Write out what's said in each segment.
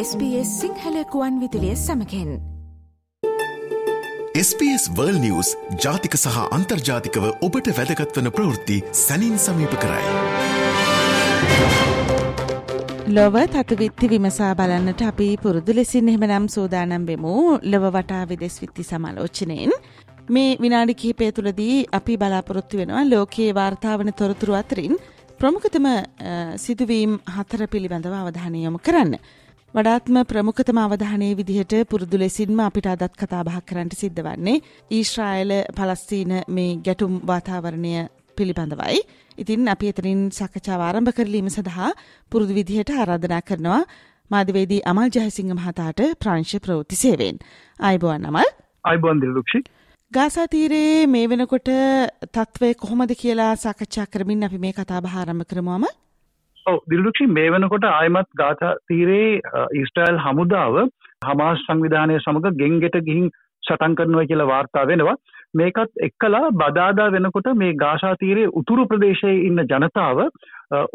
SBS සිංහලකුවන් විදිලිය සමකෙන් SBS වර්ල් නිවස් ජාතික සහ අන්තර්ජාතිකව ඔබට වැදගත්වන ප්‍රවෘත්ති සැනින් සමීප කරයි. ලොව තතුවිත්ති විමසා බලන්නට අපි පුරුදු ලෙසින් එහෙමනම් සූදානම් වෙමු ලොව වටා විදෙස් විත්ති සමාලෝචනයෙන්. මේ විනාඩි කිහිපය තුළදී අපි බලාපොරොත්තු වෙනවා ලෝකයේ වාර්තාවන තොරතුරු අතරින් ප්‍රමුඛතම සිදුවීම් හතර පිළිබඳව අවධානය යොමු කරන්න. වඩාත්ම ප්‍රමුඛතම අවධානයේ විදිහට පුරුදු ලෙසින්ම අපිට අදත් කතා බහක් කරන්නට සිද්ධ වන්නේ ඊශ්‍රායල පලස්තීන මේ ගැටුම් වාතාවරණය පිළිබඳවයි. ඉතින් අපි එතනින් සකච්ඡාව ආරම්භ කරලීම සඳහා පුරුදු විදිහට ආරාධනා කරනවා මාධ්‍යවේදී අමල් ජයසිංහ මහතාට ප්‍රංශ ප්‍රවෘත්ති සේවයෙන්. ආයිබෝවන් අමල්. ආයිබෝවන් දිලුක්ෂි. ගාසා තීරයේ මේ වෙනකොට තත්ත්වය කොහොමද කියලා සාකච්ඡා කරමින් අපි මේ කතා බහ ආරම්භ කරමුවම ඔව් දිලුක්ෂි මේ වෙනකොට ආයමත් ගාසා තීරයේ ඊස්ට්‍රයිල් හමුදාව හමාස් සංවිධානය සමග ගෙන්ගෙට ගිහින් සටන් කරනවා කියලා වාර්තා වෙනවා. මේකත් එක්කලා බදාදා වෙනකොට මේ ගාසා තීරයේ උතුරු ප්‍රදේශයේ ඉන්න ජනතාව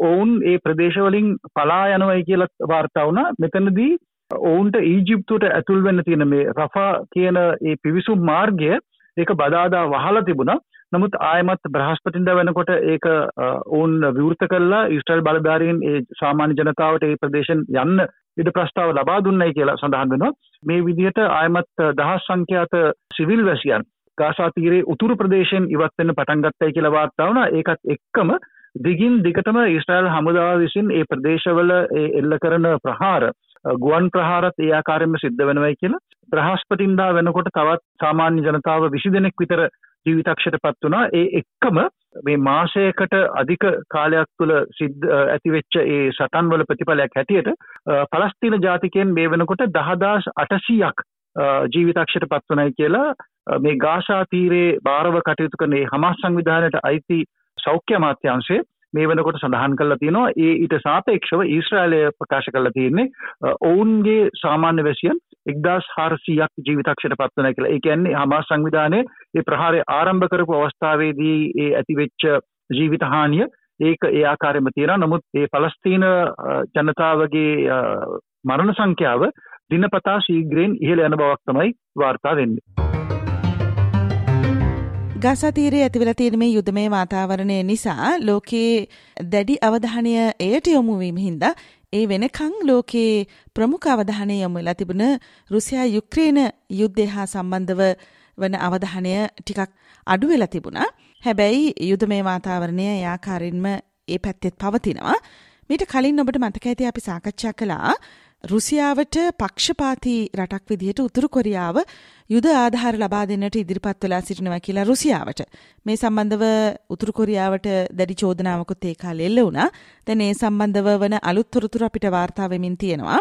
ඔවුන් ඒ ප්‍රදේශවලින් පලා යනවයි කියලා වාර්තා වුණා. මෙතනදී ඔවුන්ට ඊජිප්තුවට ඇතුල් වෙන්න තියෙන මේ රෆා කියන ඒ පිවිසුම් මාර්ගය ඒක බදාදා වහලා තිබුණා. නමුත් ආයමත් බ්‍රහස්පතින්ද වෙනකොට ඒක ඔවුන් විවෘත කල්ලා ඉස්ටල් බලධාරීන් ඒ සාමාන්‍ය ජනතාවට ඒ ප්‍රදේශන් යන්න ඉඩ ප්‍රස්ථාව ලබා දුන්නයි කියලා සඳහන් වෙනවා. මේ විදිහට ආයමත් දහස් සංඛ්‍යාත සිවිල් වැසියන් ගාසා තීරේ උතුරු ප්‍රදේශයෙන් ඉවත් වෙන්න පටන් ගත්තයි කියලා වාර්තා වුණා. ඒකත් එක්කම දිගින් දිගටම ඊස්ට්‍රයිල් හමුදාව විසින් ඒ ප්‍රදේශවල එල්ල කරන ප්‍රහාර ගුවන් ප්‍රහාරත් ඒ ආකාරයෙන්ම සිද්ධ වෙනවයි කියලා බ්‍රහස්පතින්දා වෙනකොට තවත් සාමාන්‍ය ජනතාව විසි දෙනෙක් විතර ජීවිතක්ෂයට පත් වනා ඒ එක්කම මේ මාසයකට අධික කාලයක් තුළ සිද්ධ ඇතිවෙච්ච ඒ සටන්වල ප්‍රතිඵලයක් හැටියට පලස්තින ජාතිකයෙන් මේ වෙනකොට දහදාස් අටසීයක් ජීවිතක්ෂයට පත්වනයි කියලා මේ ගාශා තීරේ භාරව කටයුතු කනේ හමස් සංවිධානයට අයිති සෞඛ්‍ය අමාත්‍යංශය මේ වෙනකොට සඳහන් කල්ලා තියෙනවා. ඒ ඊට සාපේක්ෂව ඊශ්‍රායලය ප්‍රකාශ කල්ලා තියෙන්නේ ඔවුන්ගේ සාමාන්‍ය වැසියන් එක්දස් හාරසියක් ජීවිතක්ෂයට පත්වන කියලා ඒ කියන්නේ හමා සංවිධානය ඒ ප්‍රහාරය ආරම්භ කරපු අවස්ථාවේදී ඒ ඇතිවෙච්ච ජීවිතහානිය ඒක ඒ ආකාරයම තියෙන නමුත් ඒ පලස්තීන ජනතාවගේ මරණ සංඛ්‍යාව දිනපතා ශීග්‍රයෙන් ඉහළ යන බවක් තමයි වාර්තා වෙන්නේ. ගසතීරයේ ඇතිවෙලා තියෙන මේ යුදමය වාතාවරණය නිසා ලෝකයේ දැඩි අවධානය එයට යොමුවීම හින්දා ඒ වෙනකං ලෝකයේ ප්‍රමුඛ අවධානය යොමු වෙලා තිබුණ රුසියා යුක්්‍රේන යුද්ධය හා සම්බන්ධව වන අවධානය ටිකක් අඩු වෙලා තිබුණා. හැබැයි යුදමය වාතාවරණය ඒ ආකාරයෙන්ම ඒ පැත්තෙත් පවතිනවා. මීට කලින් ඔබට මතක ඇති අපි සාකච්ඡා කළා රුසියාවට පක්ෂපාති රටක් විදිහට උතුරු කොරියාව යුද ආධාර ලබා දෙන්නට ඉදිරිපත් වෙලා සිටිනවා කියලා රුසියාවට. මේ සම්බන්ධව උතුරු කොරියාවට දැඩි චෝදනාවකුත් ඒ කාලේ එල්ල වුණා. දැන් ඒ සම්බන්ධව වන අලුත් තොරතුරු අපිට වාර්තා වෙමින් තියෙනවා.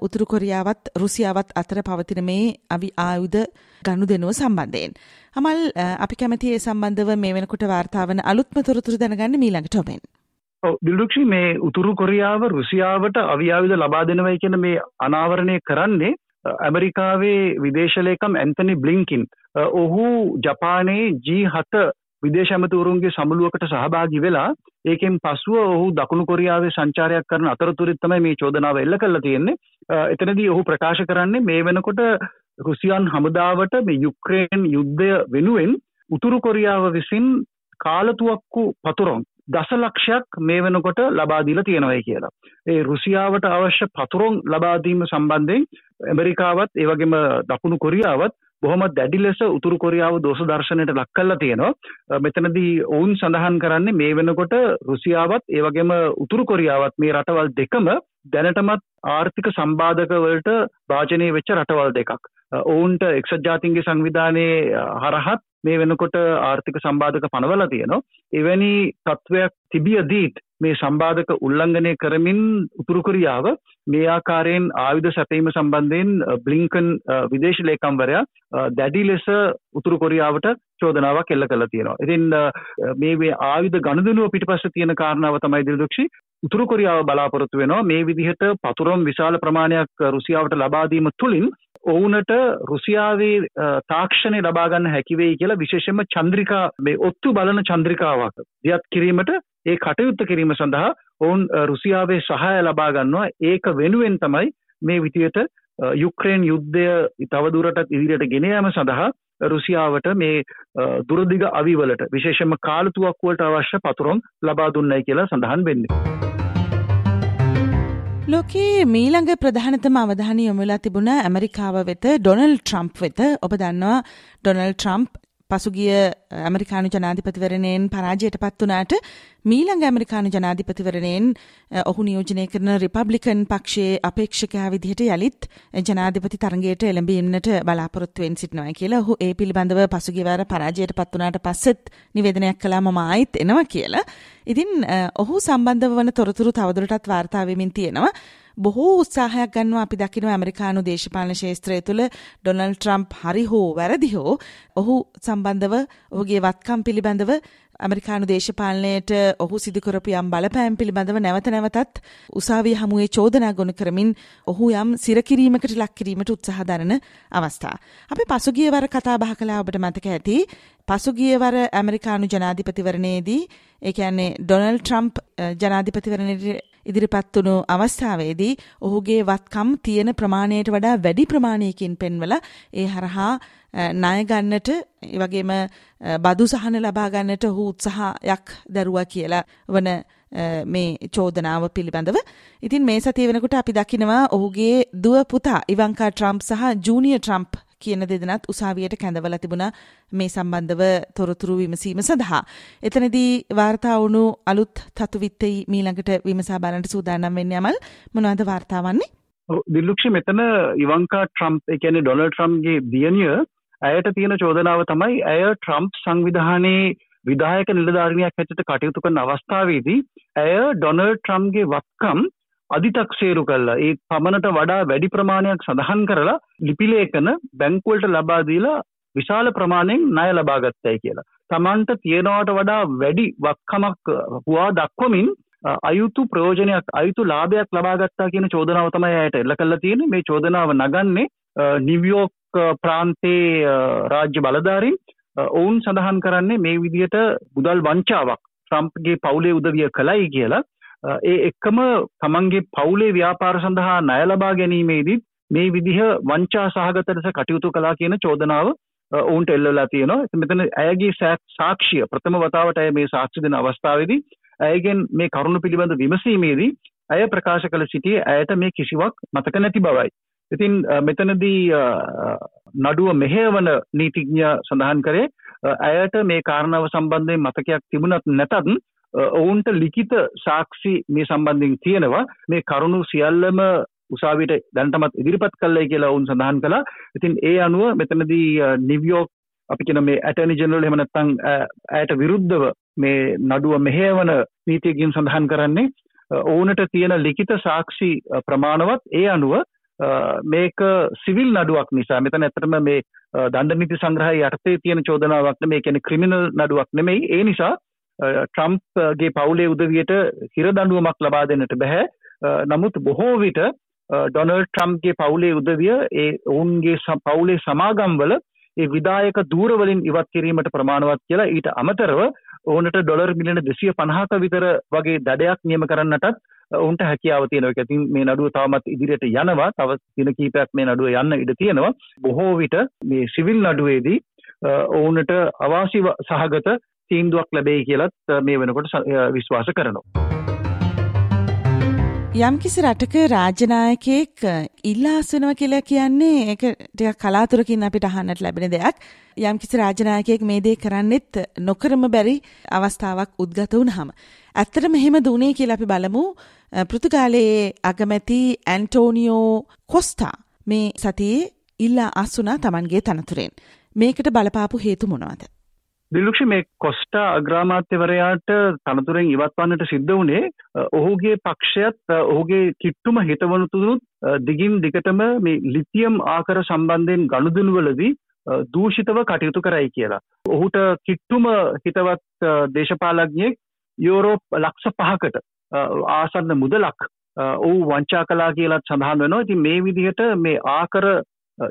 උතුරු කොරියාවත් රුසියාවත් අතර පවතින මේ අවි ආයුධ ගනුදෙනුව සම්බන්ධයෙන්. අමල් අපි කැමති ඒ සම්බන්ධව මේ වෙනකොට වාර්තා වන අලුත්ම තොරතුරු දැනගන්න මීළඟට ඔබෙන්. දිල්දුක්ෂි මේ උතුරු කොරියාව රුසියාවට අවියාවිද ලබා දෙනවයි කියන මේ අනාවරණය කරන්නේ ඇමරිකාවේ විදේශලේකම් ඇන්තනි බ්ලිංකින් ඔහු ජපානයේ ජී හත විදේශ ඇමතිවරුන්ගේ සමුළුවකට සහභාගි වෙලා ඒකෙන් පසුව ඔහු දකුණු කොරියාවේ සංචාරයක් කරන අතරතුරත් තමයි මේ චෝදනාව එල්ල කරලා තියෙන්නේ. එතනදී ඔහු ප්‍රකාශ කරන්නේ මේ වෙනකොට රුසියන් හමුදාවට මේ යුක්‍රේන් යුද්ධය වෙනුවෙන් උතුරු කොරියාව විසින් කාලතුවක්කු පතුරොන් දසලක්ෂයක් මේ වෙනකොට ලබාදීලා තියෙනවයි කියලා. ඒ රුසියාවට අවශ්‍ය පතුරොන් ලබාදීම සම්බන්ධයෙන් ඇමරිකාවත් ඒවගේම දකුණු කොරියාවත් බොහොම දැඩි ලෙස උතුරු කොරියාව දෝෂ දර්ශනයට ලක් කල්ලා තියෙනවා මෙතනදී ඔවුන් සඳහන් කරන්නේ මේ වෙනකොට රුසියාවත් ඒවගේම උතුරු කොරියාවත් මේ රටවල් දෙකම දැනටමත් ආර්ථික සම්බාධකවලට භාජනය වෙච්ච රටවල් දෙකක්. ඔවුන්ට එක්සත් ජාතින්ගේ සංවිධානයේ හරහත් මේ වෙනකොට ආර්ථික සම්බාධක පනවලා තියෙනවා. එවැනි තත්ත්වයක් තිබියදීත් මේ සම්බාධක උල්ලංඝනය කරමින් උතුරු කොරියාව මේ ආකාරයෙන් ආයුධ සැපීම සම්බන්ධයෙන් බ්ලිංකන් විදේශ ලේකම්වරයා දැඩි ලෙස උතුරු කොරියාවට චෝදනාවක් එල්ල කළ තියෙනවා. ඉතින් මේ ආයුධ ගණදනුව පිටිපස්ස තියෙන කාරණාව තමයි දිල්දුක්ෂි උතුරු කොරියාව බලාපොරොත්තු වෙනවා මේ විදිහට පතුරම් විශාල ප්‍රමාණයක් රුසියාවට ලබාදීම තුළින් ඔවුනට රුසියාවේ තාක්ෂණය ලබාගන්න හැකිවෙයි කියලා විශේෂෙන්ම චන්ද්‍රිකා මේ ඔත්තු බලන චන්ද්‍රිකාවක් දියත් කිරීමට ඒ කටයුත්ත කිරීම සඳහා ඔවුන් රුසියාවේ සහය ලබාගන්නවා ඒක වෙනුවෙන් තමයි මේ විදියට යුක්‍රේන් යුද්ධය තවදුරටත් ඉදිරියට ගෙන යාම සඳහා රුසියාවට මේ දුරදිග අවිවලට විශේෂම කාලතුවක්කුවට අවශ්‍ය පතුරොන් ලබා දුන්නයි කියලා සඳහන් වෙන්නේ. ලෝකයේ මීළඟ ප්‍රධානතම අවධානය යොමුලා තිබුණ ඇමරිකාව වෙත ඩොනල් ට්‍රම්ප් වෙත ඔබ දන්නවා ඩොනල් ට්‍රම්ප් පසුගිය ඇමරිකානු ජනාධිපතිවරණයෙන් පරාජයට පත් වනාට මීළඟ ඇමරිකානු ජනාධිපතිවරණයෙන් ඔහු නියෝජනය කරන රිපබ්ලිකන් පක්ෂයේ අපේක්ෂකයා විදිහට යළිත් ජනාධිපති තරගයට එළඹීමට බලාපොරොත්තුවෙන් සිටිනවා කියලා ඔහු ඒ පිළිබඳව පසුගියවර පරාජයට පත් වනාට පස්සෙත් නිවේදනයක් කළා මම ආයිත් එනවා කියලා. ඉතින් ඔහු සම්බන්ධව වන තොරතුරු තවදුරටත් වාර්තා වෙමින් තියෙනවා. බොහෝ උත්සාහයක් ගන්නවා අපි දකිනවා ඇමරිකානු දේශපාලන ශේත්‍රය තුළ ඩොනල් ට්‍රම්ප් හරි හෝ වැරදි හෝ ඔහු සම්බන්ධව ඔහුගේ වත්කම් පිළිබඳව ඇමරිකානු දේශපාලනයට ඔහු සිදුකරපු යම් බලපෑම් පිළිබඳව නැවත නැවතත් උසාවිය හමුවේ චෝදනා ගොනු කරමින් ඔහු යම් සිරකිරීමකට ලක් කිරීමට උත්සාහ දරන අවස්ථා. අපි පසුගිය වර කතා බහ කළා ඔබට මතක ඇති. පසුගිය වර ඇමරිකානු ජනාධිපතිවරණයේදී ඒ කියන්නේ ඩොනල් ට්‍රම්ප් ජනාධිපතිවරණයට ඉදිරිපත් වුණු අවස්ථාවේදී ඔහුගේ වත්කම් තියෙන ප්‍රමාණයට වඩා වැඩි ප්‍රමාණයකින් පෙන්වලා ඒ හරහා ණය ගන්නට ඒ වගේම බදු සහන ලබා ගන්නට ඔහු උත්සාහයක් දරුවා කියලා වන මේ චෝදනාව පිළිබඳව. ඉතින් මේ සතිය වෙනකොට අපි දකිනවා ඔහුගේ දුව පුතා ඉවංකා ට්‍රම්ප් සහ ජූනියර් ට්‍රම්ප් කියන දෙදෙනත් උසාවියට කැඳවලා තිබුණා මේ සම්බන්ධව තොරතුරු විමසීම සඳහා. එතනදී වාර්තා වුණු අලුත් තතු විත්තයි මීළඟට විමසා බලන්නට සූදානම් වෙන්නේ යමල් මොනවද වාර්තා වන්නේ? දිල්ලුක්ෂි මෙතන ඉවංකා ට්‍රම්ප් ඒ කියන්නේ ඩොනල්ඩ් ට්‍රම්ප්ගේ දියණිය ඇයට තියෙන චෝදනාව තමයි ඇය ට්‍රම්ප් සංවිධානයේ විදායක නිලධාරණයක් හැටියට කටයුතු කරන අවස්ථාවේදී ඇය ඩොනල්ඩ් ට්‍රම්ප්ගේ වත්කම් අධිතක්සේරු කල්ලා ඒ පමණට වඩා වැඩි ප්‍රමාණයක් සඳහන් කරලා ලිපිලේකන බැංකුවලට ලබා දීලා විශාල ප්‍රමාණයෙන් ණය ලබා ගත්තයි කියලා. Tamanට තියනවට වඩා වැඩි වක්කමක් හුවා දක්වමින් අයුතු ප්‍රයෝජනයක් අයුතු ලාභයක් ලබා ගත්තා කියන චෝදනාව තමයි ඇයට එල්ල කරලා තියෙන්නේ. මේ චෝදනාව නගන්නේ නිව්යෝක් ප්‍රාන්තයේ රාජ්‍ය බලධාරීන් ඔවුන් සඳහන් කරන්නේ මේ විදිහට මුදල් වංචාවක් ට්‍රම්ප්ගේ පවුලේ උදවිය කළයි කියලා ඒ එක්කම තමන්ගේ පවුලේ ව්‍යාපාර සඳහා ණය ලබා ගැනීමේදීත් මේ විදිහ වංචා සහගත ලෙස කටයුතු කළා කියන චෝදනාව ඔවුන්ට එල්ලලා තියෙනවා. මෙතන ඇයගේ සාක්ෂිය ප්‍රථම වතාවට ඇය මේ සාක්ෂි දෙන අවස්ථාවේදී ඇයගෙන් මේ කරුණු පිළිබඳ විමසීමේදී ඇය ප්‍රකාශ කළ සිටියේ ඇයට මේ කිසිවක් මතක නැති බවයි. ඉතින් මෙතනදී නඩුව මෙහෙවන නීතිඥ සඳහන් කරේ ඇයට මේ කාරණාව සම්බන්ධයෙන් මතකයක් තිබුණත් නැතත් ඔවුන්ට ලිකිත සාක්ෂි මේ සම්බන්ධින් තියෙනවා. මේ කරුණු සියල්ලම උසාවිට දැන්ටමත් ඉදිරිපත් කල්ලයි කියලා ඔවුන් සඳහන් කළා. ඉතින් ඒ අනුව මෙතනදී නිවියෝක් අපි කියන මේ ඇටනි ජනරල් එහෙම නැත්නම් ඇයට විරුද්ධව මේ නඩුව මෙහෙයවන නීතියකින් සඳහන් කරන්නේ ඕනට තියෙන ලිඛිත සාක්ෂි ප්‍රමාණවත් ඒ අනුව මේක සිවිල් නඩුවක් නිසා මෙතන ඇත්තටම මේ දණ්ඩ නීති සංග්‍රහය යටතේ තියෙන චෝදනාවක් නෙමෙයි කියන්නේ ක්‍රිමිනල් නඩුවක් නෙමෙයි. ඒ නිසා ට්‍රම්ප්ගේ පවුලේ උදවියට හිරදඬුවමක් ලබා දෙන්නට බැහැ. නමුත් බොහෝ විට ඩොනල් ට්‍රම්ප්ගේ පවුලේ උදවිය ඒ ඔවුන්ගේ පවුලේ සමාගම්වල ඒ විදායක දූරවලින් ඉවත් කිරීමට ප්‍රමාණවත් කියලා ඊට අමතරව ඕනට ඩොලර් මිලියන දෙසිය පණහක විතර වගේ දඩයක් නියම කරන්නටත් ඔවුන්ට හැකියාව තියෙනවා. ඉතින් මේ නඩුව තවමත් ඉදිරියට යනවා. තව දින කිහිපයක් මේ නඩුව යන්න ඉඩ තියෙනවා. බොහෝ විට මේ සිවිල් නඩුවේදී ඔවුන්ට අවාසි සහගත තීන්දුවක් ලැබෙයි කියලත් මේ වෙනකොට විශ්වාස කරනවා. යම්කිසි රටක රාජ්‍යනායකයෙක් ඉල්ලාසනව කියලා කියන්නේ ඒක ටිකක් කලාතුරකින් අපිට අහන්නට ලැබෙන දෙයක්. යම්කිසි රාජ්‍යනායකයෙක් මේ දේ කරන්නෙත් නොකරම බැරි අවස්ථාවක් උද්ගත වුණාම. ඇත්තටම මෙහෙම දුනේ කියලා අපි බලමු. පෘතුගාලයේ අගමැති ඇන්ටෝනියෝ කොස්ටා මේ සතියේ ඉල්ලා අස්සුනා Tamanගේ තනතුරෙන්. මේකට බලපාපු හේතු මොනවද? දිල්ලුක්ෂ මේ කොස්ටා අග්‍රාමාත්‍යවරයාට තනතුරෙන් ඉවත්වන්නට සිද්ධ වුණේ ඔහුගේ පක්ෂයත් ඔහුගේ කිට්ටුම හිතවනතුනුත් දිගින් දිගටම මේ ලිතියම් ආකර සම්බන්ධයෙන් ගණුදුනුවලදී දූෂිතව කටයුතු කරයි කියලා. ඔහුට කිට්ටුම හිතවත් දේශපාලඥයෙක් යෝරෝප් ලක්ෂ පහකට ආසන්න මුදලක් ඔහු වංචා කලා කියලත් සඳහන් වෙනවා. ඉතින් මේ විදිහට මේ ආකර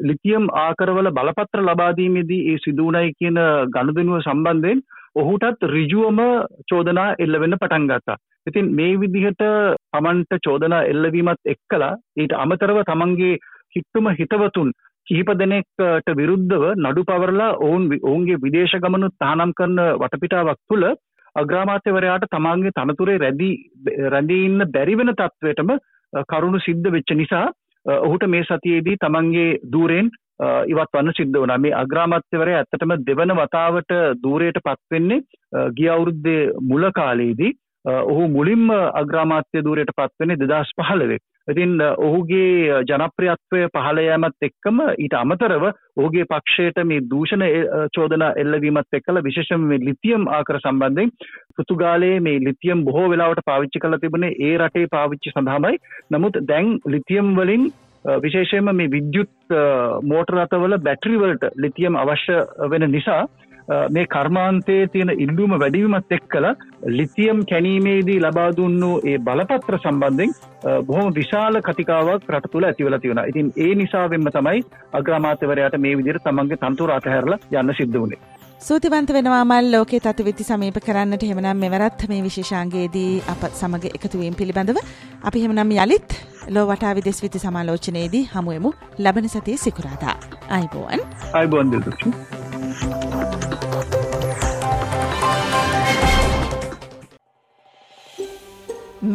ලිතියම් ආකරවල බලපත්‍ර ලබාදීමේදී ඒ සිදුවනයි කියන ගණදනුව සම්බන්ධයෙන් ඔහුටත් රිජුවම චෝදනා එල්ලවෙන්න පටන් ගත්තා. ඉතින් මේ විදිහට තමන්ට චෝදනා එල්ලවීමත් එක්කලා ඊට අමතරව තමන්ගේ හිට්ටුම හිතවතුන් කිහිප දෙනෙක්ට විරුද්ධව නඩු පවරලා ඔවුන් ඔවුන්ගේ විදේශ ගමනුත් තහනම් කරන වටපිටාවක් තුළ අග්‍රාමාත්‍යවරයාට තමාන්ගේ තනතුරේ රැදී රැඳී ඉන්න බැරිවෙන තත්ත්වයටම කරුණු සිද්ධ වෙච්ච නිසා ඔහුට මේ සතියේදී තමන්ගේ දූරෙන් ඉවත් වන්න සිද්ධ වනා මේ අග්‍රාමත්‍යවරය ඇත්තටම දෙවන වතාවට දූරයට පත්වෙන්නේ ගිය අවුරුද්දේ මුල කාලයේදී ඔහු මුලින්ම අග්‍රාමාත්‍ය දූරයට පත්වෙන්නේ දෙදස් පහළවේ. ඉතින් ඔහුගේ ජනප්‍රියත්වය පහළයෑමත් එක්කම ඊට අමතරව ඔහුගේ පක්ෂයට මේ දූෂණ චෝදන එල්ලවීමත් එක්කල විශේෂම මේ ලිතියම් ආකර සම්බන්ධයෙන් පෘතුගාලයේ මේ ලිතියම් බොහෝ වෙලාවට පාවිච්චි කළ තිබුණේ ඒ රටේ පාවිච්චි සඳහාමයි. නමුත් දැන් ලිතියම් වලින් විශේෂයෙන්ම මේ විද්‍යුත් මෝටර රථවල බැටරිවලට ලිතියම් අවශ්‍ය වෙන නිසා මේ කර්මාන්තයේ තියෙන ඉල්ලුම වැඩීමත් එක්කල ලිතියම් කැනීමේදී ලබා දුන්නු ඒ බලපත්‍ර සම්බන්ධෙන් බොහොම විශාල කතිකාවක් රට තුළ ඇතිවල තිවුණ ඉතින් ඒ නිසාවෙන්ම තමයි අග්‍රාමාත්‍යවරයාට මේ විදිර තමන්ගේ තන්තුර අතහැරලා යන්න සිද්ධ වුණේ සූතිවන්ත වෙනවාමල් ලෝකේ තත්විති සමීප කරන්නට. හෙමනම් මෙවරත් මේ විශේෂාන්ගේදී අප සමග එකතුවීම් පිළිබඳව අපි හෙමනම් යළිත් ලෝ වටා විදෙස් විති සමාලෝචනයේදී හමුවමු ලබන සතිය සිකුරාදා. අයිබෝන්. අයිබෝන් දිල්දුක්ෂ